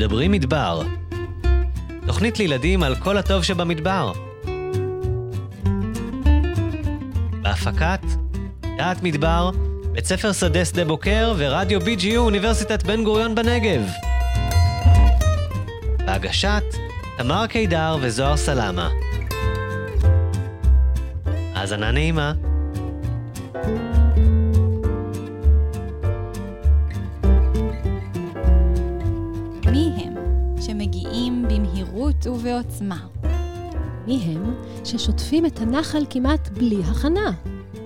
מדברים מדבר. תוכנית לילדים על כל הטוב שבמדבר. בהפקת דעת מדבר, בית ספר שדה שדה בוקר ורדיו BGU אוניברסיטת בן גוריון בנגב. בהגשת תמר קידר וזוהר סלמה. האזנה נעימה. ובעוצמה? מי הם ששוטפים את הנחל כמעט בלי הכנה?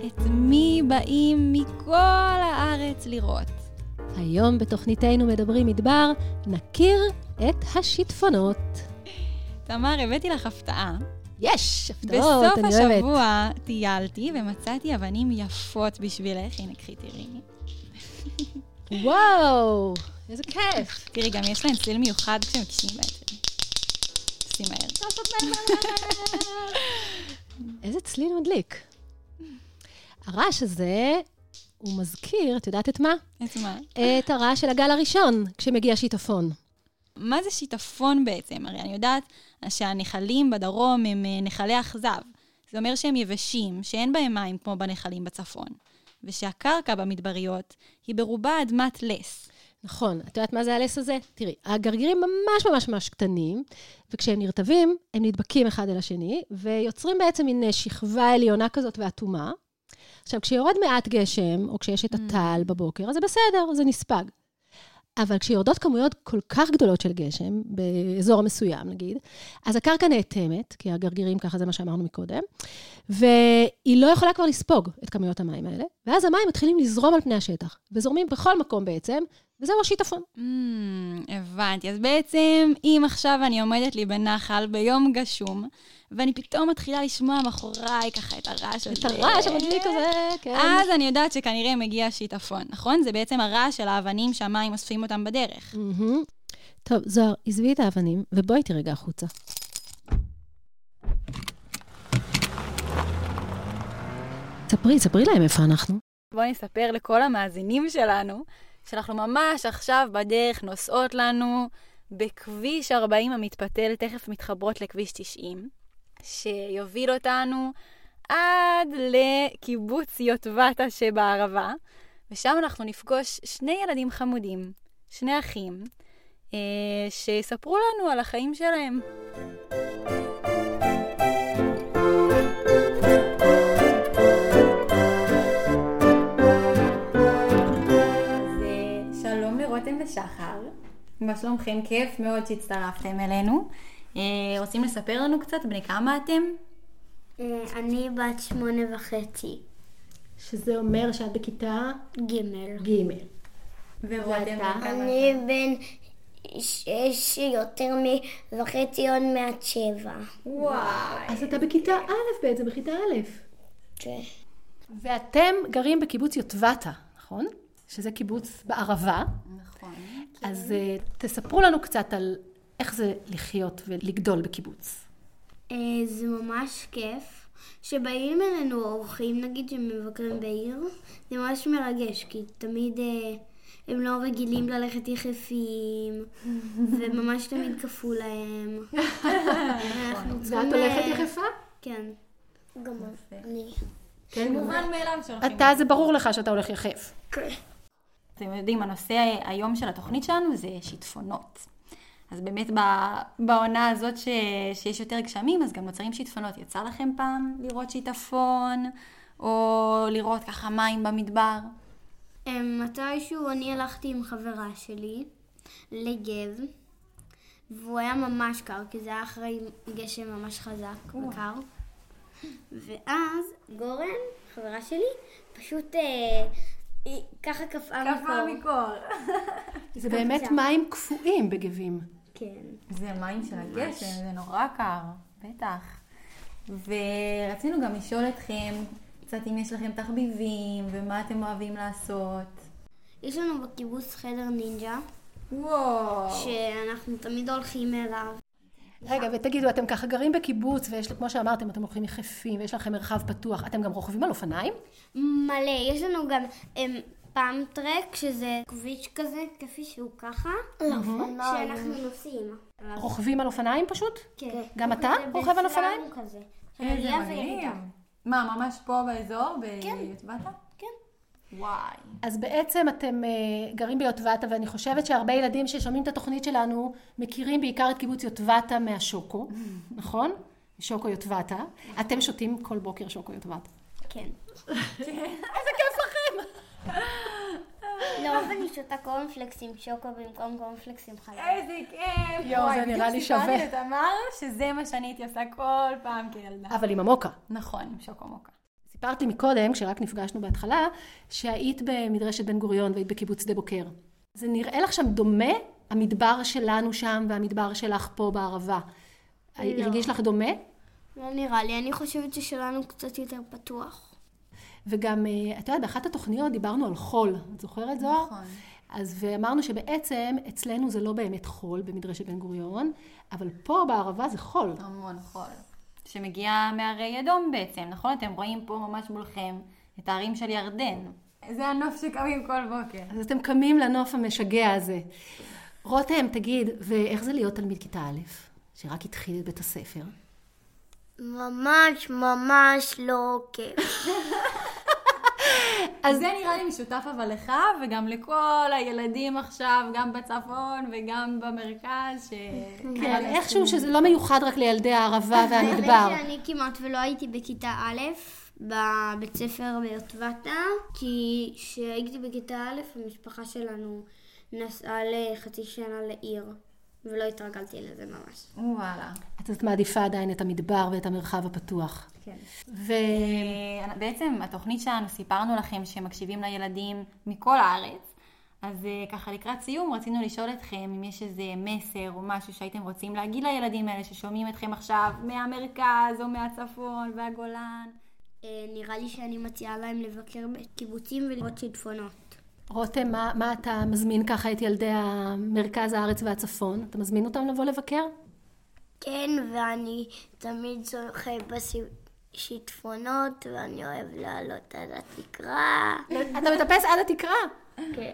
את מי באים מכל הארץ לראות? היום בתוכניתנו מדברים מדבר, נכיר את השיטפונות. תמר, הבאתי לך הפתעה. יש! הפתעות, בסוף אני אוהבת. השבוע טיילתי ומצאתי אבנים יפות בשבילך. הנה, קחי, תראי. וואו, איזה כיף. תראי, גם יש להן צליל מיוחד כשמקשיבים בעצם. שים מהר. איזה צליל מדליק. הרעש הזה, הוא מזכיר, את יודעת את מה? את מה? את הרעש של הגל הראשון, כשמגיע שיטפון. מה זה שיטפון בעצם? הרי אני יודעת שהנחלים בדרום הם אה, נחלי אכזב. זה אומר שהם יבשים, שאין בהם מים כמו בנחלים בצפון. ושהקרקע במדבריות היא ברובה אדמת לס. נכון, את יודעת מה זה הלס הזה? תראי, הגרגירים ממש ממש ממש קטנים, וכשהם נרטבים, הם נדבקים אחד אל השני, ויוצרים בעצם מין שכבה עליונה כזאת ואטומה. עכשיו, כשיורד מעט גשם, או כשיש את הטל בבוקר, אז זה בסדר, זה נספג. אבל כשיורדות כמויות כל כך גדולות של גשם, באזור מסוים נגיד, אז הקרקע נאטמת, כי הגרגירים, ככה זה מה שאמרנו מקודם, והיא לא יכולה כבר לספוג את כמויות המים האלה, ואז המים מתחילים לזרום על פני השטח, וזורמים בכל מקום בעצם, וזהו השיטפון. Mm, הבנתי. אז בעצם, אם עכשיו אני עומדת לי בנחל ביום גשום, ואני פתאום מתחילה לשמוע מאחוריי ככה את הרעש הזה. את הרעש המדליק הזה, כן. אז אני יודעת שכנראה מגיע שיטפון, נכון? זה בעצם הרעש של האבנים שהמים אוספים אותם בדרך. מהמם. טוב, זוהר, עזבי את האבנים, ובואי איתי רגע החוצה. ספרי, ספרי להם איפה אנחנו. בואי נספר לכל המאזינים שלנו, שאנחנו ממש עכשיו בדרך נוסעות לנו בכביש 40 המתפתל, תכף מתחברות לכביש 90, שיוביל אותנו עד לקיבוץ יוטבתה שבערבה, ושם אנחנו נפגוש שני ילדים חמודים, שני אחים, אה, שיספרו לנו על החיים שלהם. מה שלומכם? כיף מאוד שהצטרפתם אלינו. אה, רוצים לספר לנו קצת בני כמה אתם? אה, אני בת שמונה וחצי, שזה אומר שאת בכיתה ג'. ג'. ורותם אני בן שש יותר וחצי עוד מעט שבע. וואי. אז אתה בכיתה א' בעצם, בכיתה א'. כן. ואתם גרים בקיבוץ יוטבתה, נכון? שזה קיבוץ בערבה. נכון. אז uh, תספרו לנו קצת על איך זה לחיות ולגדול בקיבוץ. אה, זה ממש כיף. שבאים אלינו אורחים, נגיד שמבקרים בעיר, זה ממש מרגש, כי תמיד אה, הם לא רגילים ללכת יחפים, וממש תמיד קפוא להם. צריכים... ואת הולכת אה, יחפה? כן. גם אני. כן. מובן מאליו שהולכים. אתה, זה ברור לך שאתה הולך יחף. אתם יודעים, הנושא היום של התוכנית שלנו זה שיטפונות. אז באמת בעונה הזאת ש... שיש יותר גשמים, אז גם נוצרים שיטפונות. יצא לכם פעם לראות שיטפון, או לראות ככה מים במדבר? אה, מתישהו אני הלכתי עם חברה שלי לגב, והוא היה ממש קר, כי זה היה אחרי גשם ממש חזק וקר. ואז גורן, חברה שלי, פשוט אה, היא ככה קפאה מקור. מקור. זה באמת מים קפואים בגבים. כן. זה מים של הגשם, זה נורא קר, בטח. ורצינו גם לשאול אתכם קצת אם יש לכם תחביבים, ומה אתם אוהבים לעשות. יש לנו בקיבוץ חדר נינג'ה, וואו. שאנחנו תמיד הולכים אליו. רגע, ותגידו, אתם ככה גרים בקיבוץ, ויש, כמו שאמרתם, אתם הולכים יחפים, ויש לכם מרחב פתוח, אתם גם רוכבים על אופניים? מלא, יש לנו גם, הם, פאם טרק, שזה כביש כזה, כפי שהוא ככה, שאנחנו נוסעים. עליו. רוכבים על אופניים פשוט? כן. גם אתה רוכב על אופניים? בסלאם כזה. איזה עלייה מגניב. וירידה. מה, ממש פה באזור? כן. ביוטבתה? וואי. אז בעצם אתם אה, גרים ביוטבתה, ואני חושבת שהרבה ילדים ששומעים את התוכנית שלנו, מכירים בעיקר את קיבוץ יוטבתה מהשוקו, נכון? שוקו יוטבתה. אתם שותים כל בוקר שוקו יוטבתה. כן. איזה כיף לכם! לרוב אני שותה קורנפלקס עם שוקו במקום קורנפלקס עם חלב. איזה כיף. יואו, זה נראה לי בדיוק סיפרתי שווה. לתמר שזה מה שאני הייתי עושה כל פעם כילדה. אבל עם המוקה. נכון, עם שוקו מוקה. סיפרת לי מקודם, כשרק נפגשנו בהתחלה, שהיית במדרשת בן גוריון והיית בקיבוץ שדה בוקר. זה נראה לך שם דומה, המדבר שלנו שם והמדבר שלך פה בערבה. לא. הרגיש לך דומה? לא נראה לי, אני חושבת ששלנו קצת יותר פתוח. וגם, אה, את יודעת, באחת התוכניות דיברנו על חול. את זוכרת, זוהר? נכון. אז ואמרנו שבעצם אצלנו זה לא באמת חול במדרשת בן גוריון, אבל פה בערבה זה חול. המון חול. שמגיע מהרי אדום בעצם, נכון? אתם רואים פה ממש מולכם את הערים של ירדן. זה הנוף שקמים כל בוקר. אז אתם קמים לנוף המשגע הזה. רותם, תגיד, ואיך זה להיות תלמיד כיתה א', שרק התחיל את בית הספר? ממש ממש לא כיף. אז זה נראה לי משותף אבל לך וגם לכל הילדים עכשיו, גם בצפון וגם במרכז, ש... כן, איכשהו שזה לא מיוחד רק לילדי הערבה והמדבר. האמת שאני כמעט ולא הייתי בכיתה א' בבית ספר ביוטבתה, כי כשהייתי בכיתה א', המשפחה שלנו נסעה לחצי שנה לעיר, ולא התרגלתי לזה ממש. וואלה. אז את מעדיפה עדיין את המדבר ואת המרחב הפתוח. כן. ו... אה, בעצם התוכנית שלנו, סיפרנו לכם שמקשיבים לילדים מכל הארץ. אז אה, ככה לקראת סיום רצינו לשאול אתכם אם יש איזה מסר או משהו שהייתם רוצים להגיד לילדים האלה ששומעים אתכם עכשיו מהמרכז או מהצפון והגולן. אה, נראה לי שאני מציעה להם לבקר בקיבוצים ולראות שיטפונות. רותם, מה, מה אתה מזמין ככה את ילדי המרכז הארץ והצפון? אתה מזמין אותם לבוא לבקר? כן, ואני תמיד זוכה בשיטפונות, ואני אוהב לעלות על התקרה. אתה מטפס עד התקרה. כן.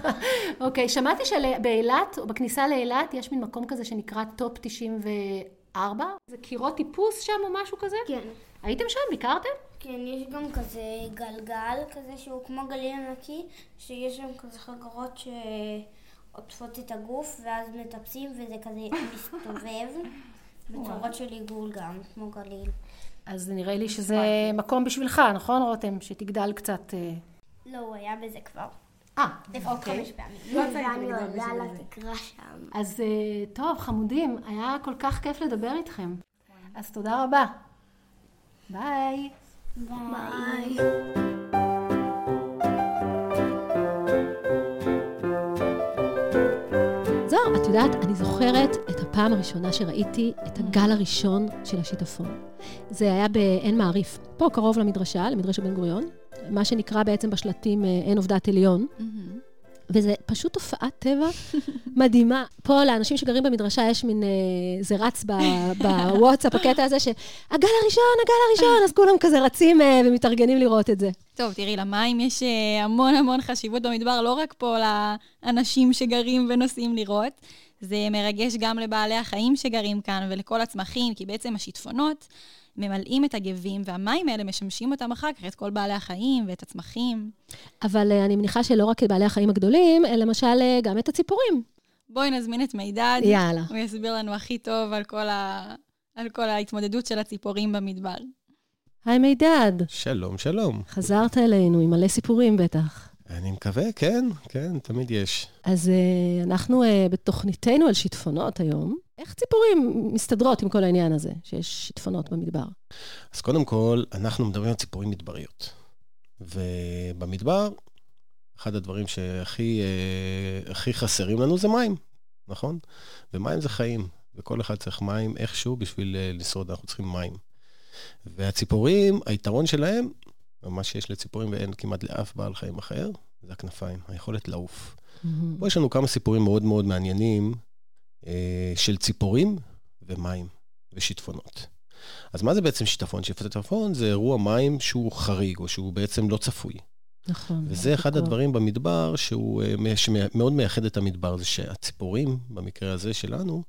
אוקיי, שמעתי שבאילת, או בכניסה לאילת, יש מין מקום כזה שנקרא טופ 94. זה קירות טיפוס שם או משהו כזה? כן. הייתם שם? ביקרתם? כן, יש גם כזה גלגל כזה שהוא כמו גליל ענקי, שיש שם כזה חגורות שעוטפות את הגוף, ואז מטפסים וזה כזה מסתובב, בצורות של עיגול גם, כמו גליל. אז נראה לי שזה מקום בשבילך, נכון רותם? שתגדל קצת... אה, לא, הוא היה בזה כבר. אה, לפחות אוקיי. חמש פעמים. ואני עולה על התקרה שם. אז אה, טוב, חמודים, היה כל כך כיף לדבר איתכם. אז תודה רבה. ביי. ביי. זוהר, את יודעת, אני זוכרת את הפעם הראשונה שראיתי את הגל הראשון של השיטפון. זה היה בעין מעריף, פה קרוב למדרשה, למדרשת בן גוריון, מה שנקרא בעצם בשלטים אה, עין עובדת עליון. וזה פשוט תופעת טבע מדהימה. פה לאנשים שגרים במדרשה יש מין, אה, זה רץ בוואטסאפ, הקטע הזה שהגל הראשון, הגל הראשון, אז כולם כזה רצים אה, ומתארגנים לראות את זה. טוב, תראי, למים יש אה, המון המון חשיבות במדבר, לא רק פה לאנשים שגרים ונוסעים לראות, זה מרגש גם לבעלי החיים שגרים כאן ולכל הצמחים, כי בעצם השיטפונות ממלאים את הגבים, והמים האלה משמשים אותם אחר כך, את כל בעלי החיים ואת הצמחים. אבל אה, אני מניחה שלא רק את בעלי החיים הגדולים, אלא למשל אה, גם את הציפורים. בואי נזמין את מידד. יאללה. הוא יסביר לנו הכי טוב על כל, ה... על כל ההתמודדות של הציפורים במדבר. היי מידד, שלום, שלום. חזרת אלינו עם מלא סיפורים בטח. אני מקווה, כן, כן, תמיד יש. אז אה, אנחנו אה, בתוכניתנו על שיטפונות היום. איך ציפורים מסתדרות עם כל העניין הזה, שיש שיטפונות במדבר? אז קודם כל, אנחנו מדברים על ציפורים מדבריות. ובמדבר, אחד הדברים שהכי אה, הכי חסרים לנו זה מים, נכון? ומים זה חיים, וכל אחד צריך מים איכשהו בשביל אה, לשרוד, אנחנו צריכים מים. והציפורים, היתרון שלהם, מה שיש לציפורים ואין כמעט לאף בעל חיים אחר, זה הכנפיים, היכולת לעוף. פה יש לנו כמה סיפורים מאוד מאוד מעניינים של ציפורים ומים ושיטפונות. אז מה זה בעצם שיטפון? שיטפון זה אירוע מים שהוא חריג, או שהוא בעצם לא צפוי. נכון. וזה אחד בקור. הדברים במדבר שהוא אה, שמאוד מייחד את המדבר, זה שהציפורים, במקרה הזה שלנו,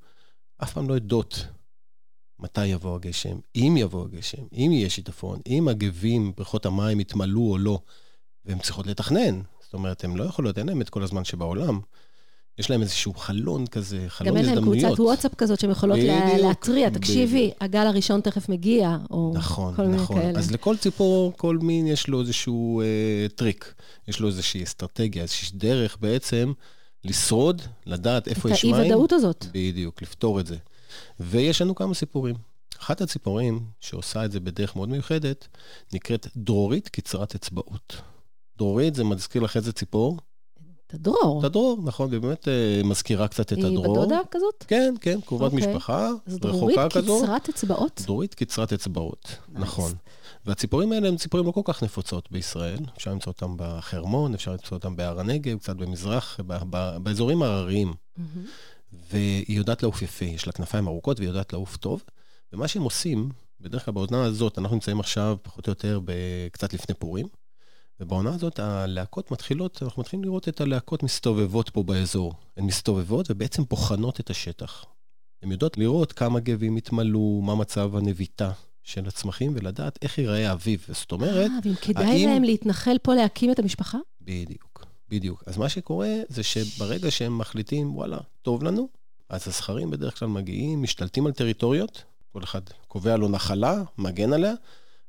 אף פעם לא יודעות מתי יבוא הגשם, אם יבוא הגשם, אם יהיה שיטפון, אם הגבים, בריכות המים יתמלאו או לא, והן צריכות לתכנן. זאת אומרת, הן לא יכולות, אין להן את כל הזמן שבעולם. יש להן איזשהו חלון כזה, חלון גם אין להם הזדמנויות. קבוצת וואטסאפ כזאת שהן יכולות להתריע, תקשיבי. הגל הראשון תכף מגיע, או נכון, כל מיני נכון. כאלה. אז לכל ציפור, כל מין יש לו איזשהו אה, טריק, יש לו איזושהי אסטרטגיה, איזושהי דרך בעצם לשרוד, לדעת איפה את יש מים. האי-ודאות הזאת. בדיוק, לפתור את זה. ויש לנו כמה סיפורים. אחת הציפורים שעושה את זה בדרך מאוד מיוחדת, נקראת דרורית קצרת אצבעות. דרורית זה מזכיר לך איזה ציפור? את הדרור. את הדרור, נכון, ובאמת אה, מזכירה קצת את היא הדרור. בדודה כזאת? כן, כן, קרובת אוקיי. משפחה, דרורית רחוקה כזו. קצרת אצבעות? דורית קצרת אצבעות. נכון. והציפורים האלה הן ציפורים לא כל כך נפוצות בישראל. אפשר למצוא אותן בחרמון, אפשר למצוא אותן בהר הנגב, קצת במזרח, ב- ב- באזורים הרריים. מהמם. והיא יודעת לעוף יפה, יש לה כנפיים ארוכות והיא יודעת לעוף טוב. ומה שהם עושים, בדרך כלל בעונה הזאת, אנחנו נמצאים עכשיו פחות או יותר קצת לפני פורים, ובעונה הזאת הלהקות מתחילות, אנחנו מתחילים לראות את הלהקות מסתובבות פה באזור. הן מסתובבות ובעצם בוחנות את השטח. הן יודעות לראות כמה גבים התמלאו, מה מצב הנביטה של הצמחים, ולדעת איך ייראה האביב. זאת אומרת, אה, ואם כדאי האם- להם להתנחל פה להקים את המשפחה? בדיוק, בדיוק. אז מה שקורה זה שברגע שהם מחליטים, וואלה, טוב לנו, אז הזכרים בדרך כלל מגיעים, משתלטים על טריטוריות, כל אחד קובע לו נחלה, מגן עליה,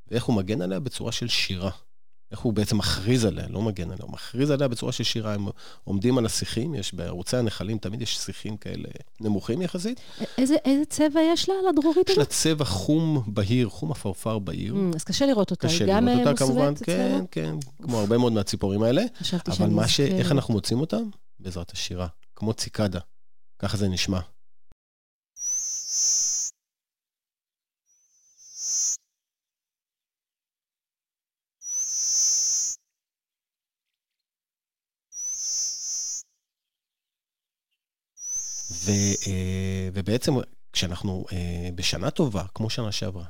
ואיך הוא מגן עליה? בצורה של שירה. איך הוא בעצם מכריז עליה, לא מגן עליה, הוא מכריז עליה בצורה של שירה. הם עומדים על השיחים, יש בערוצי הנחלים, תמיד יש שיחים כאלה נמוכים יחסית. איזה, איזה צבע יש לה, לדרורית יש לה? צבע חום בהיר, חום עפרפר בהיר. Mm, אז קשה לראות אותה, קשה היא גם לראות אה, אותה כמובן, מוסווית כן, אצלנו? כן, כמו הרבה מאוד מהציפורים האלה. חשבתי אבל שאני מה ש... איך. אנחנו מוצאים אותם? בעזרת השירה, כמו ציקדה. ככה זה נשמע. ו, אה, ובעצם כשאנחנו אה, בשנה טובה, כמו שנה שעברה,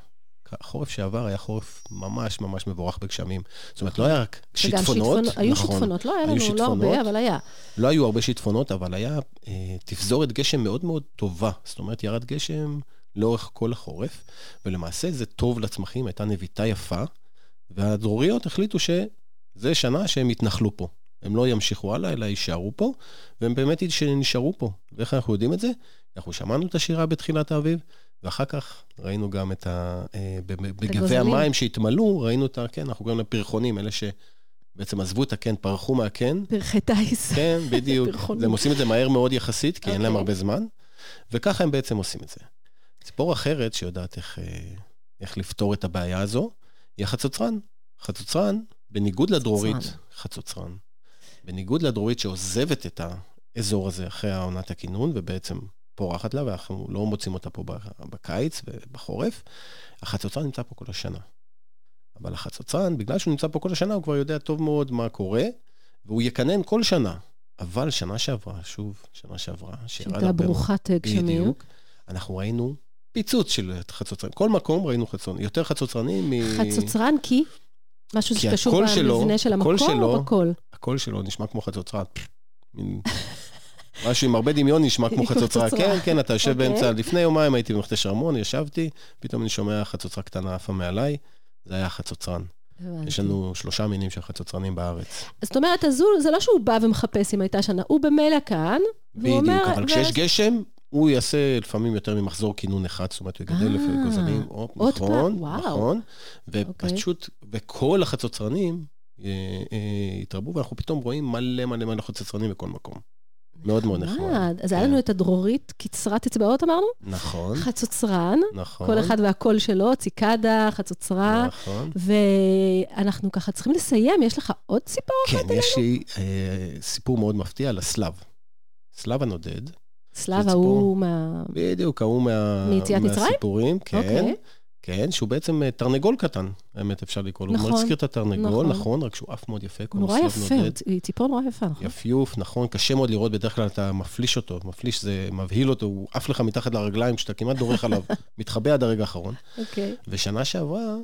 החורף שעבר היה חורף ממש ממש מבורך בגשמים. זאת אומרת, לא היה רק שיטפונות. שיטפונות, היו נכון, שיטפונות, לא היה לנו, לא שיטפונות. הרבה, אבל היה. לא היו הרבה שיטפונות, אבל היה אה, תפזורת גשם מאוד מאוד טובה. זאת אומרת, ירד גשם לאורך כל החורף, ולמעשה זה טוב לצמחים, הייתה נביטה יפה, והדרוריות החליטו שזה שנה שהם יתנחלו פה. הם לא ימשיכו הלאה, אלא יישארו פה, והם באמת נשארו פה. ואיך אנחנו יודעים את זה? אנחנו שמענו את השירה בתחילת האביב, ואחר כך ראינו גם את ה... אה, בגבי. המים שהתמלאו, ראינו את ה... כן, אנחנו קוראים להם פרחונים, אלה שבעצם עזבו את הקן, פרחו מהקן, פרחי טיס. כן, בדיוק. הם עושים את זה מהר מאוד יחסית, כי אין להם אוקיי. הרבה זמן, וככה הם בעצם עושים את זה. ציפור אחרת שיודעת איך, אה, איך לפתור את הבעיה הזו, היא החצוצרן. חצוצרן, בניגוד לדרורית, חצוצרן. בניגוד לדרורית שעוזבת את האזור הזה אחרי העונת הכינון, ובעצם פורחת לה, ואנחנו לא מוצאים אותה פה בקיץ ובחורף, החצוצרן נמצא פה כל השנה. אבל החצוצרן, בגלל שהוא נמצא פה כל השנה, הוא כבר יודע טוב מאוד מה קורה, והוא יקנן כל שנה. אבל שנה שעברה, שוב, שנה שעברה, שהייתה ברוכת אה, גשמים. בדיוק. אנחנו ראינו פיצוץ של חצוצרנים. כל מקום ראינו חצוצרנים. יותר חצוצרנים מ... חצוצרן כי? משהו שקשור במבנה של המקור שלו- או בקול? הקול שלו נשמע כמו חצוצרן. מין- משהו עם הרבה דמיון נשמע כמו חצוצרה. חצוצרה. כן, כן, אתה יושב אוקיי. באמצע, לפני יומיים הייתי במכתש ארמון, ישבתי, פתאום אני שומע חצוצרה קטנה עפה מעליי, זה היה חצוצרן. יש לנו שלושה מינים של חצוצרנים בארץ. זאת אומרת, אז זה לא שהוא בא ומחפש אם הייתה שנה, הוא במילא כאן, והוא בדיוק, אומר... אבל ו- כשיש גשם, הוא יעשה לפעמים יותר ממחזור כינון אחד, זאת אומרת, הוא יגדל אה, לפי גוזלים, או, עוד נכון. נכון, אוקיי. ופשוט, וכל החצוצרנים אה, אה, התרבו, ואנחנו פתאום רואים מלא מלא מלא חצוצרנים בכל מקום. מאוד מאוד נחמד. אז היה כן. לנו את הדרורית קצרת אצבעות, אמרנו? נכון, חצוצרן, נכון. כל אחד והקול שלו, ציקדה, חצוצרה, נכון. ואנחנו ככה צריכים לסיים, יש לך עוד סיפור? כן, יש לי אה, סיפור מאוד מפתיע על הסלב. סלב הנודד, שלָו זה ההוא. מה... בדיוק, ההוא מה... מיציאת מצרים? מהסיפורים, כן. אוקיי. כן, שהוא בעצם אה, תרנגול קטן, האמת אפשר לקרוא לו. נכון, הוא מזכיר את התרנגול, נכון. נכון, רק שהוא עף מאוד יפה, הוא נורא יפה, נודד. היא ציפור נורא יפה, נכון? יפיוף, נכון, קשה מאוד לראות, בדרך כלל אתה מפליש אותו, מפליש זה מבהיל אותו, הוא עף לך מתחת לרגליים, כשאתה כמעט דורך עליו, מתחבא עד הרגע האחרון. אוקיי. ושנה שעברה,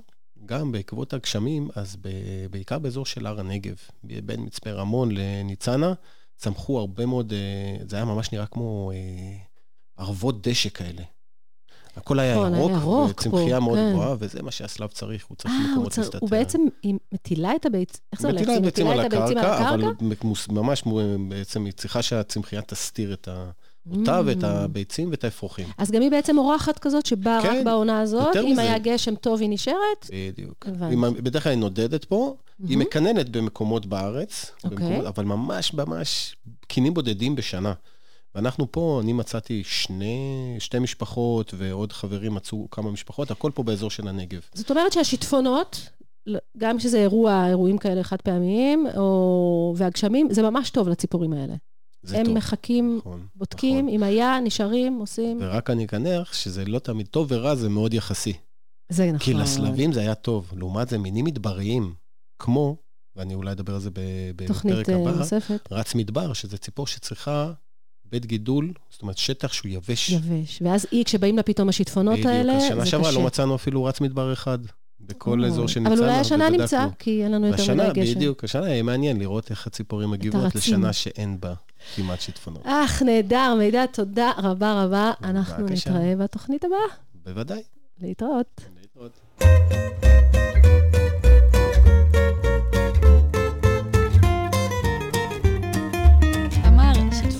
גם בעקבות הגשמים, אז ב, בעיקר באזור של הר הנגב, בין מצפה רמון לניצנה, צמחו הרבה מאוד, אה, זה היה ממש נראה כמו אה, ערבות דשא כאלה. הכל היה ירוק, וצמחייה פה, מאוד כן. גבוהה, וזה מה שהסלב צריך, הוא צריך אה, מקומות להסתתר. הוא בעצם, היא מטילה את הביצ... איך זה הולך? מטילה את הביצים על הביצים הקרקע, אבל ממש בעצם היא צריכה שהצמחייה תסתיר את ה... אותה ואת Mm. הביצים ואת האפרוחים. אז גם היא בעצם אורחת כזאת שבאה רק כן, בעונה הזאת, אם מזה. היה גשם טוב היא נשארת. בדיוק. היא בדרך כלל היא נודדת פה, היא מהמם. מקננת במקומות בארץ, אוקיי. במקומות, אבל ממש ממש קינים בודדים בשנה. ואנחנו פה, אני מצאתי שני, שתי משפחות, ועוד חברים מצאו כמה משפחות, הכל פה באזור של הנגב. זאת אומרת שהשיטפונות, גם כשזה אירוע, אירועים כאלה חד פעמיים, או... והגשמים, זה ממש טוב לציפורים האלה. זה הם טוב. מחכים, נכון, בודקים, נכון. אם היה, נשארים, עושים. ורק אני אקנח שזה לא תמיד טוב ורע, זה מאוד יחסי. זה נכון. כי לסלבים זה היה טוב. לעומת זה, מינים מדבריים, כמו, ואני אולי אדבר על זה בפרק תוכנית אה, הבא, נוספת. רץ מדבר, שזה ציפור שצריכה בית גידול, זאת אומרת שטח שהוא יבש. יבש. ואז היא, כשבאים לה פתאום השיטפונות בדיוק. האלה, זה שנה קשה. שעברה לא מצאנו אפילו רץ מדבר אחד בכל אוי. אזור שניצלנו. אבל אולי השנה. נמצא, כי אין לנו יותר השנה, מדי גשם. בדיוק, השנה יהיה מעניין לראות איך הציפורים מגיבות. לשנה שאין בה כמעט שיטפונות. אך, נהדר, מידע, תודה רבה רבה. אנחנו. נתראה בתוכנית הבאה. בוודאי. להתראות. להתראות.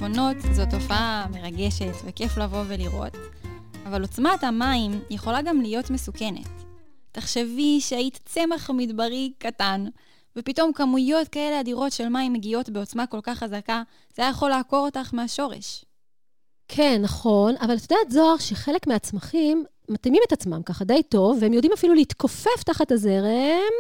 שיטפונות זו תופעה מרגשת וכיף לבוא ולראות, אבל עוצמת המים יכולה גם להיות מסוכנת. תחשבי שהיית צמח מדברי קטן, ופתאום כמויות כאלה אדירות של מים מגיעות בעוצמה כל כך חזקה, זה היה יכול לעקור אותך מהשורש. כן, נכון, אבל את יודעת, זוהר, שחלק מהצמחים מתאימים את עצמם ככה די טוב, והם יודעים אפילו להתכופף תחת הזרם,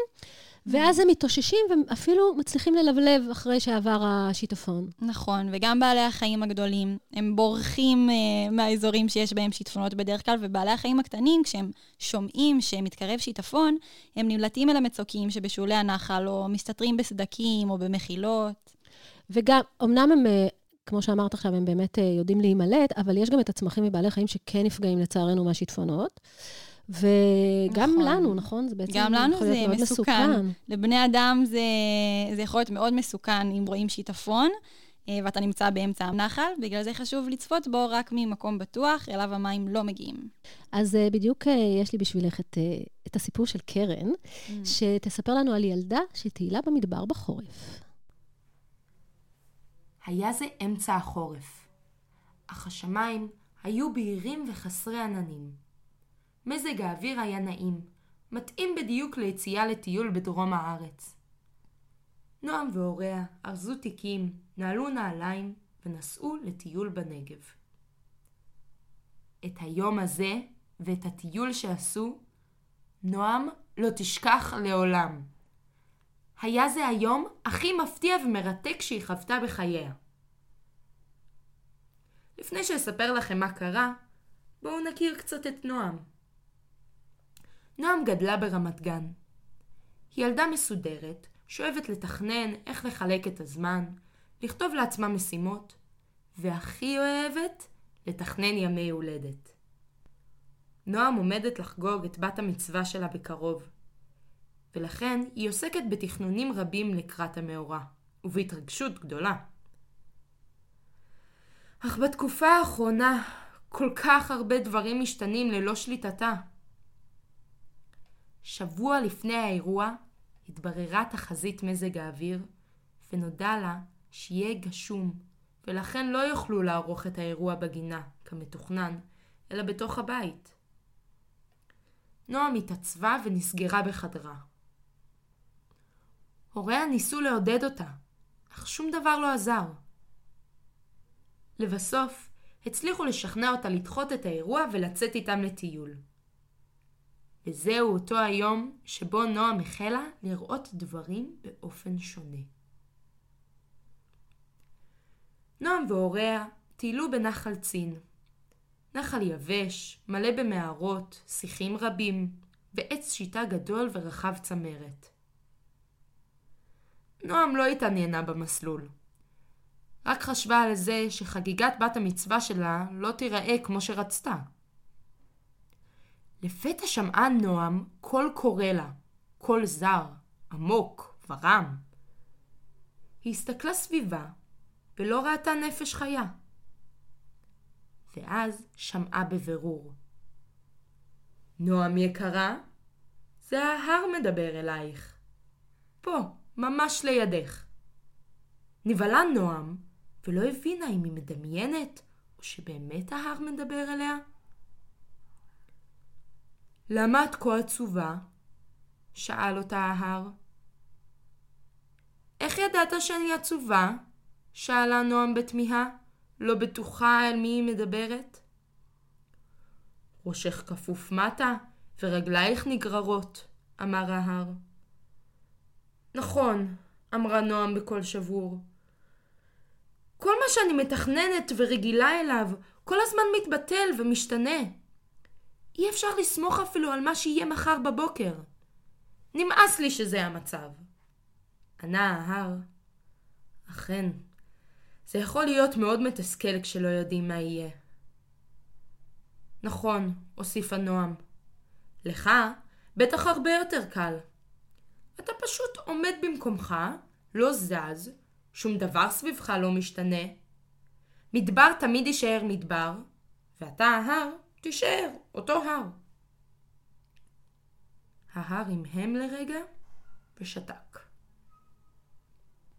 ואז הם מתאוששים ואפילו מצליחים ללבלב אחרי שעבר השיטפון. נכון, וגם בעלי החיים הגדולים, הם בורחים אה, מהאזורים שיש בהם שיטפונות בדרך כלל, ובעלי החיים הקטנים, כשהם שומעים שמתקרב שיטפון, הם נמלטים אל המצוקים שבשולי הנחל, או מסתתרים בסדקים או במחילות. וגם, אמנם הם, אה, כמו שאמרת עכשיו, הם באמת אה, יודעים להימלט, אבל יש גם את הצמחים מבעלי חיים שכן נפגעים לצערנו מהשיטפונות. וגם נכון. לנו, נכון? זה בעצם גם לנו יכול זה להיות מאוד מסוכן. מסוכן. לבני אדם זה, זה יכול להיות מאוד מסוכן אם רואים שיטפון, אה, ואתה נמצא באמצע הנחל, בגלל זה חשוב לצפות בו רק ממקום בטוח, אליו המים לא מגיעים. אז אה, בדיוק אה, יש לי בשבילך את, את הסיפור של קרן, שתספר לנו על ילדה שטיילה במדבר בחורף. היה זה אמצע החורף, אך השמיים היו בהירים וחסרי עננים. מזג האוויר היה נעים, מתאים בדיוק ליציאה לטיול בדרום הארץ. נועם והוריה ארזו תיקים, נעלו נעליים ונסעו לטיול בנגב. את היום הזה ואת הטיול שעשו, נועם לא תשכח לעולם. היה זה היום הכי מפתיע ומרתק שהיא חוותה בחייה. לפני שאספר לכם מה קרה, בואו נכיר קצת את נועם. נועם גדלה ברמת גן. היא ילדה מסודרת, שאוהבת לתכנן איך לחלק את הזמן, לכתוב לעצמה משימות, והכי אוהבת לתכנן ימי הולדת. נועם עומדת לחגוג את בת המצווה שלה בקרוב, ולכן היא עוסקת בתכנונים רבים לקראת המאורע, ובהתרגשות גדולה. אך בתקופה האחרונה כל כך הרבה דברים משתנים ללא שליטתה. שבוע לפני האירוע התבררה תחזית מזג האוויר, ונודע לה שיהיה גשום, ולכן לא יוכלו לערוך את האירוע בגינה, כמתוכנן, אלא בתוך הבית. נועם התעצבה ונסגרה בחדרה. הוריה ניסו לעודד אותה, אך שום דבר לא עזר. לבסוף, הצליחו לשכנע אותה לדחות את האירוע ולצאת איתם לטיול. וזהו אותו היום שבו נועם החלה לראות דברים באופן שונה. נועם והוריה טיילו בנחל צין. נחל יבש, מלא במערות, שיחים רבים, ועץ שיטה גדול ורחב צמרת. נועם לא התעניינה במסלול. רק חשבה על זה שחגיגת בת המצווה שלה לא תיראה כמו שרצתה. לפתע שמעה נועם קול קורא לה. קול זר, עמוק ורם. היא הסתכלה סביבה ולא ראתה נפש חיה. ואז שמעה בבירור. נועם יקרה, זה ההר מדבר אלייך. פה, ממש לידך. נבהלה נועם, ולא הבינה אם היא מדמיינת, או שבאמת ההר מדבר אליה. למה את כה עצובה? שאל אותה ההר. איך ידעת שאני עצובה? שאלה נועם בתמיהה, לא בטוחה על מי היא מדברת. ראשך כפוף מטה ורגלייך נגררות, אמר ההר. נכון, אמרה נועם בקול שבור. כל מה שאני מתכננת ורגילה אליו, כל הזמן מתבטל ומשתנה. אי אפשר לסמוך אפילו על מה שיהיה מחר בבוקר. נמאס לי שזה המצב. ענה ההר. אכן, זה יכול להיות מאוד מתסכל כשלא יודעים מה יהיה. נכון, הוסיפה נועם. לך בטח הרבה יותר קל. אתה פשוט עומד במקומך, לא זז, שום דבר סביבך לא משתנה. מדבר תמיד יישאר מדבר, ואתה ההר תישאר אותו הר. ההר המהם לרגע ושתק.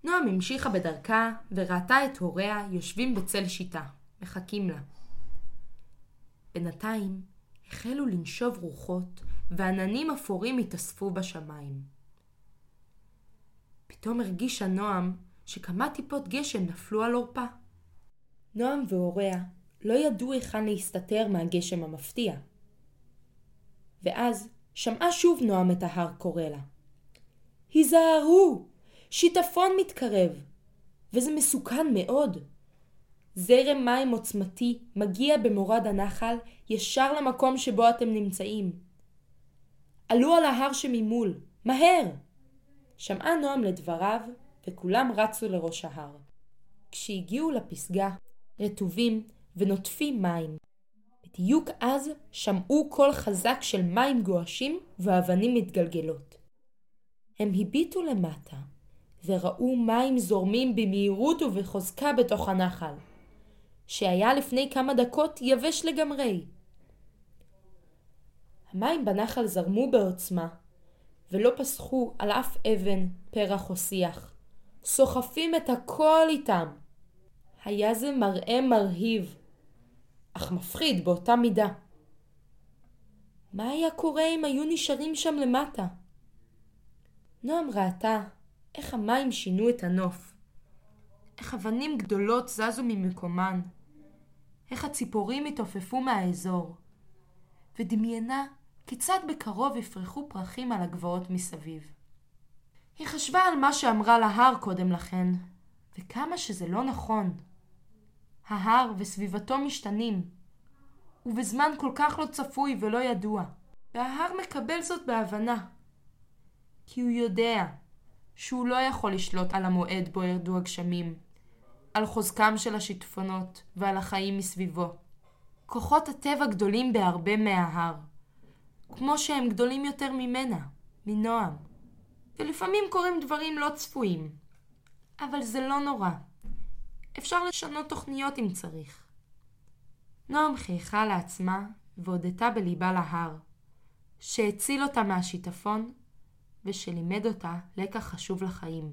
נועם המשיכה בדרכה וראתה את הוריה יושבים בצל שיטה, מחכים לה. בינתיים החלו לנשוב רוחות ועננים אפורים התאספו בשמיים. פתאום הרגישה נועם שכמה טיפות גשם נפלו על עורפה. נועם והוריה לא ידעו היכן להסתתר מהגשם המפתיע. ואז שמעה שוב נועם את ההר קורא לה. היזהרו! שיטפון מתקרב! וזה מסוכן מאוד. זרם מים עוצמתי מגיע במורד הנחל ישר למקום שבו אתם נמצאים. עלו על ההר שממול, מהר! שמעה נועם לדבריו, וכולם רצו לראש ההר. כשהגיעו לפסגה, רטובים ונוטפים מים. בדיוק אז שמעו קול חזק של מים גועשים ואבנים מתגלגלות. הם הביטו למטה, וראו מים זורמים במהירות ובחוזקה בתוך הנחל, שהיה לפני כמה דקות יבש לגמרי. המים בנחל זרמו בעוצמה, ולא פסחו על אף אבן, פרח או שיח, סוחפים את הכל איתם. היה זה מראה מרהיב, אך מפחיד באותה מידה. מה היה קורה אם היו נשארים שם למטה? נועם ראתה איך המים שינו את הנוף, איך אבנים גדולות זזו ממקומן, איך הציפורים התעופפו מהאזור, ודמיינה כיצד בקרוב יפרחו פרחים על הגבעות מסביב. היא חשבה על מה שאמרה להר קודם לכן, וכמה שזה לא נכון. ההר וסביבתו משתנים, ובזמן כל כך לא צפוי ולא ידוע, וההר מקבל זאת בהבנה. כי הוא יודע שהוא לא יכול לשלוט על המועד בו ירדו הגשמים, על חוזקם של השיטפונות ועל החיים מסביבו. כוחות הטבע גדולים בהרבה מההר, כמו שהם גדולים יותר ממנה, מנועם. ולפעמים קורים דברים לא צפויים. אבל זה לא נורא. אפשר לשנות תוכניות אם צריך. נועם חייכה לעצמה והודתה בליבה להר, שהציל אותה מהשיטפון ושלימד אותה לקח חשוב לחיים.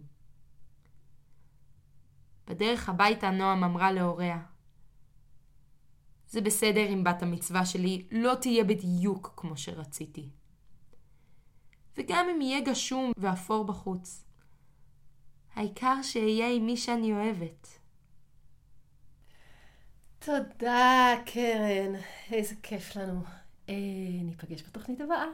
בדרך הביתה נועם אמרה להוריה, זה בסדר אם בת המצווה שלי לא תהיה בדיוק כמו שרציתי. וגם אם יהיה גשום ואפור בחוץ. העיקר שאהיה עם מי שאני אוהבת. תודה, קרן. איזה כיף לנו. אה, ניפגש בתוכנית הבאה.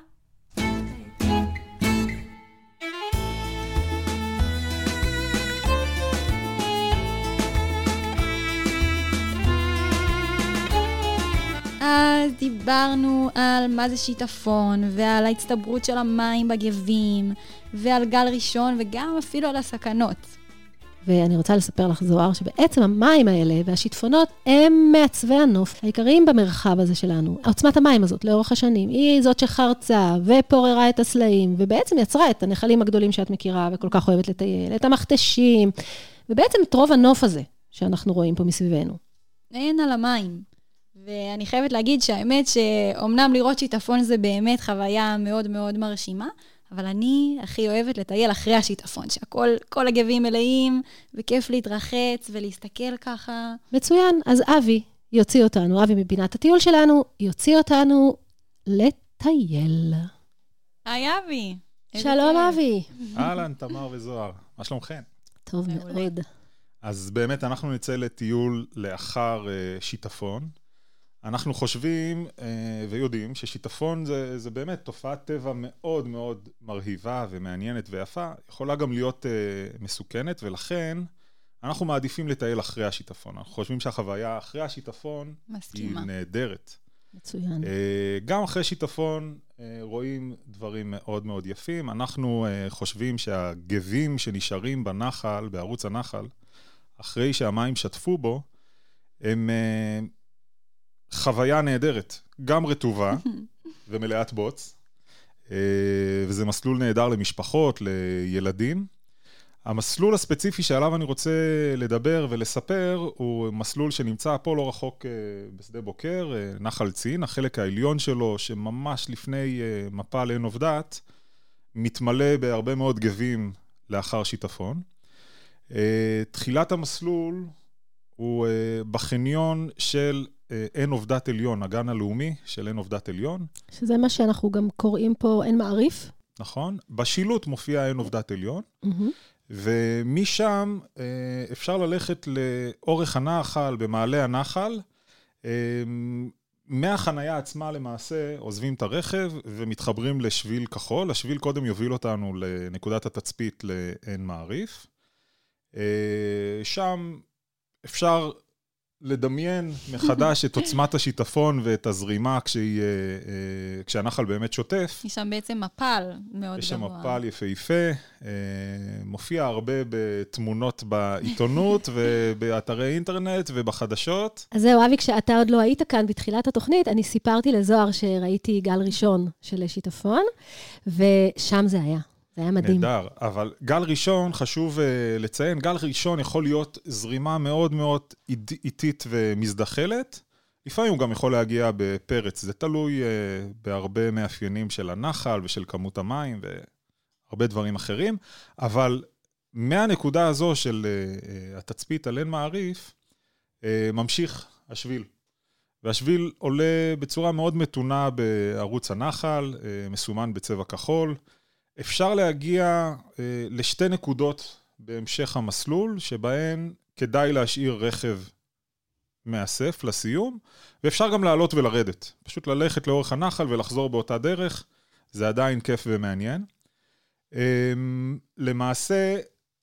אז דיברנו על מה זה שיטפון, ועל ההצטברות של המים בגבים, ועל גל ראשון, וגם אפילו על הסכנות. ואני רוצה לספר לך, זוהר, שבעצם המים האלה והשיטפונות הם מעצבי הנוף העיקריים במרחב הזה שלנו. עוצמת המים הזאת לאורך השנים, היא זאת שחרצה ופוררה את הסלעים, ובעצם יצרה את הנחלים הגדולים שאת מכירה וכל כך אוהבת לטייל, את המכתשים, ובעצם את רוב הנוף הזה שאנחנו רואים פה מסביבנו. אין על המים. ואני חייבת להגיד שהאמת שאומנם לראות שיטפון זה באמת חוויה מאוד מאוד מרשימה, אבל אני הכי אוהבת לטייל אחרי השיטפון, שהכל, כל הגבים מלאים, וכיף להתרחץ ולהסתכל ככה. מצוין, אז אבי יוציא אותנו, אבי מבינת הטיול שלנו, יוציא אותנו לטייל. היי, אבי. שלום. אבי. אהלן, תמר וזוהר, מה שלומכם? טוב. מאוד. אז באמת, אנחנו נצא לטיול לאחר uh, שיטפון. אנחנו חושבים uh, ויודעים ששיטפון זה, זה באמת תופעת טבע מאוד מאוד מרהיבה ומעניינת ויפה, יכולה גם להיות uh, מסוכנת, ולכן אנחנו מעדיפים לטייל אחרי השיטפון. אנחנו חושבים שהחוויה אחרי השיטפון היא מסכימה. נהדרת. מצוין. אה, גם אחרי שיטפון אה, רואים דברים מאוד מאוד יפים. אנחנו אה, חושבים שהגבים שנשארים בנחל, בערוץ הנחל, אחרי שהמים שטפו בו, הם אה, חוויה נהדרת, גם רטובה ומלאת בוץ, אה, וזה מסלול נהדר למשפחות, לילדים. המסלול הספציפי שעליו אני רוצה לדבר ולספר הוא מסלול שנמצא פה לא רחוק אה, בשדה בוקר, אה, נחל צין, החלק העליון שלו, שממש לפני מפל עין עובדת, מתמלא בהרבה מאוד גבים לאחר שיטפון. תחילת המסלול הוא בחניון של אה, עין עובדת עליון, הגן הלאומי של עין עובדת עליון. שזה מה שאנחנו גם קוראים פה עין מעריף. נכון? בשילוט מופיע עין עובדת עליון, מהמם. ומשם אה, אפשר ללכת לאורך הנחל, במעלה הנחל. אה, מהחנייה עצמה למעשה עוזבים את הרכב ומתחברים לשביל כחול. השביל קודם יוביל אותנו לנקודת התצפית לעין מעריף. שם אפשר לדמיין מחדש את עוצמת השיטפון ואת הזרימה כשהיא, אה, אה, כשהנחל באמת שוטף. יש שם בעצם מפל מאוד יש שם גבוה. מפל יפהפה, אה, מופיע הרבה בתמונות בעיתונות ובאתרי אינטרנט ובחדשות. אז זהו, אבי, כשאתה עוד לא היית כאן בתחילת התוכנית, אני סיפרתי לזוהר שראיתי גל ראשון של שיטפון, ושם זה היה. זה היה מדהים. נהדר, אבל גל ראשון, חשוב uh, לציין, גל ראשון יכול להיות זרימה מאוד מאוד איטית ומזדחלת. לפעמים הוא גם יכול להגיע בפרץ, זה תלוי uh, בהרבה מאפיינים של הנחל ושל כמות המים והרבה דברים אחרים, אבל מהנקודה הזו של uh, uh, התצפית על עין מעריף, uh, ממשיך השביל. והשביל עולה בצורה מאוד מתונה בערוץ הנחל, uh, מסומן בצבע כחול. אפשר להגיע אה, לשתי נקודות בהמשך המסלול, שבהן כדאי להשאיר רכב מאסף לסיום, ואפשר גם לעלות ולרדת. פשוט ללכת לאורך הנחל ולחזור באותה דרך, זה עדיין כיף ומעניין. אה, למעשה,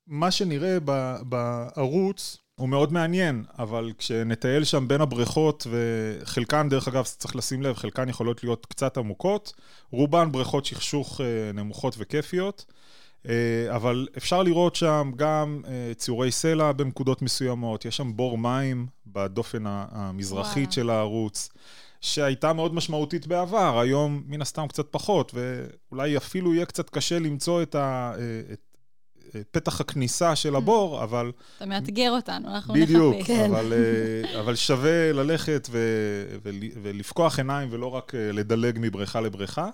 מה שנראה בערוץ הוא מאוד מעניין, אבל כשנטייל שם בין הבריכות, וחלקן, דרך אגב, צריך לשים לב, חלקן יכולות להיות קצת עמוקות, רובן בריכות שכשוך אה, נמוכות וכיפיות, אה, אבל אפשר לראות שם גם אה, ציורי סלע בנקודות מסוימות, יש שם בור מים בדופן המזרחית וואלה. של הערוץ. שהייתה מאוד משמעותית בעבר, היום מן הסתם קצת פחות, ואולי אפילו יהיה קצת קשה למצוא את, ה, את פתח הכניסה של הבור, אבל אתה מאתגר אותנו, אנחנו בדיוק, נחפש. כן. אבל, אה, אבל שווה ללכת ו, ול, ולפקוח עיניים ולא רק אה, לדלג מבריכה לבריכה.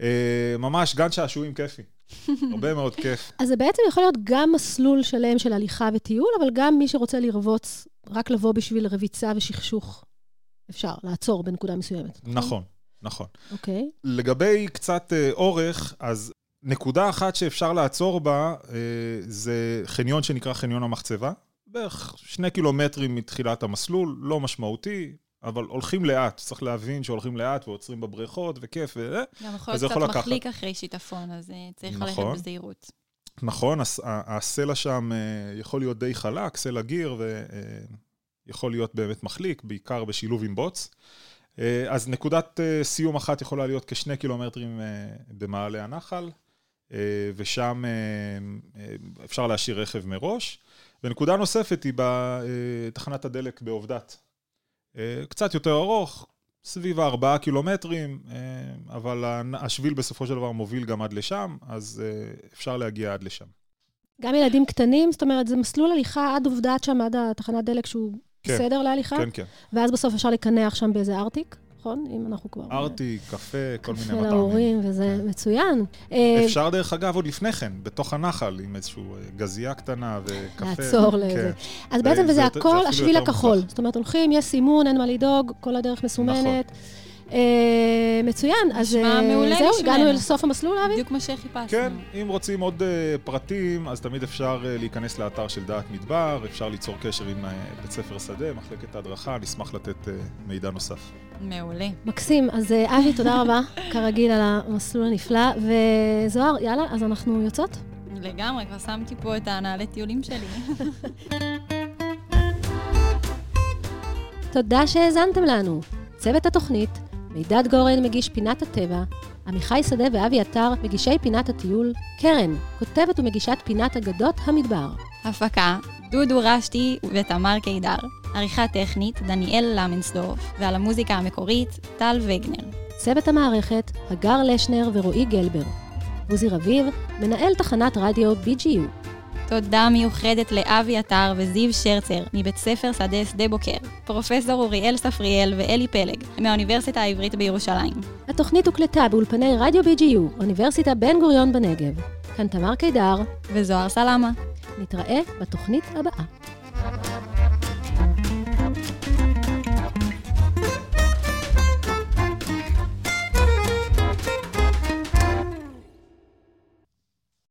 אה, ממש גן שעשועים כיפי, הרבה מאוד כיף. אז זה בעצם יכול להיות גם מסלול שלם של הליכה וטיול, אבל גם מי שרוצה לרבוץ, רק לבוא בשביל רביצה ושכשוך. אפשר לעצור בנקודה מסוימת. נכון, נכון. אוקיי. לגבי קצת אורך, אז נקודה אחת שאפשר לעצור בה אה, זה חניון שנקרא חניון המחצבה. בערך שני קילומטרים מתחילת המסלול, לא משמעותי, אבל הולכים לאט. צריך להבין שהולכים לאט ועוצרים בבריכות וכיף וזה. גם יכול להיות קצת לקחת. מחליק אחרי שיטפון, אז אה, צריך ללכת נכון. בזהירות. נכון, הסלע שם אה, יכול להיות די חלק, סלע גיר, ויכול להיות באמת מחליק, בעיקר בשילוב עם בוץ. אה, אז נקודת אה, סיום אחת יכולה להיות כשני קילומטרים אה, במעלה הנחל. אה, ושם אה, אה, אפשר להשאיר רכב מראש. ונקודה נוספת היא בתחנת הדלק בעובדת. קצת יותר ארוך, סביב הארבעה קילומטרים, אבל השביל בסופו של דבר מוביל גם עד לשם, אז אפשר להגיע עד לשם. גם ילדים קטנים, זאת אומרת, זה מסלול הליכה עד עובדת שם, עד התחנת דלק שהוא כן. בסדר להליכה, כן, כן. ואז בסוף אפשר לקנח שם באיזה ארטיק, נכון? אם אנחנו כבר... ארטיק, קפה, כל מיני קפה מטעמים. להורים, וזה מצוין. אה, אפשר דרך אגב עוד לפני כן, בתוך הנחל, עם איזושהי גזייה קטנה וקפה. לעצור כן. לזה. אז בעצם, זה- הכל השביל הכחול. זאת אומרת, הולכים, יש סימון, אין מה לדאוג, כל הדרך מסומנת. אה, מצוין, אז אה, זהו. הגענו אל סוף המסלול, אבי? בדיוק כמו שחיפשנו. כן, אם רוצים עוד אה, פרטים, אז תמיד אפשר אה, להיכנס לאתר של דעת מדבר, אפשר ליצור קשר עם אה, בית ספר שדה, מחלקת ההדרכה, נשמח לתת אה, מידע נוסף. מעולה. מקסים. אז אה, אבי, תודה רבה, כרגיל, על המסלול הנפלא. וזוהר, יאללה, אז אנחנו יוצאות? לגמרי, כבר שמתי פה את הנעלי טיולים שלי. תודה שהאזנתם לנו. צוות התוכנית, מידד גורן מגיש פינת הטבע, עמיחי שדה ואבי עטר מגישי פינת הטיול, קרן, כותבת ומגישת פינת אגדות המדבר. הפקה, דודו רשתי ותמר קידר. עריכה טכנית, דניאל למנסדורף. ועל המוזיקה המקורית, טל וגנר. צוות המערכת, הגר לשנר ורועי גלבר. עוזי רביב, מנהל תחנת רדיו BGU. תודה מיוחדת לאבי עטר וזיו שרצר מבית ספר שדה שדה בוקר, פרופסור אוריאל ספריאל ואלי פלג מהאוניברסיטה העברית בירושלים. התוכנית הוקלטה באולפני רדיו BGU, אוניברסיטה בן גוריון בנגב. כאן תמר קידר, וזוהר סלמה. נתראה בתוכנית הבאה.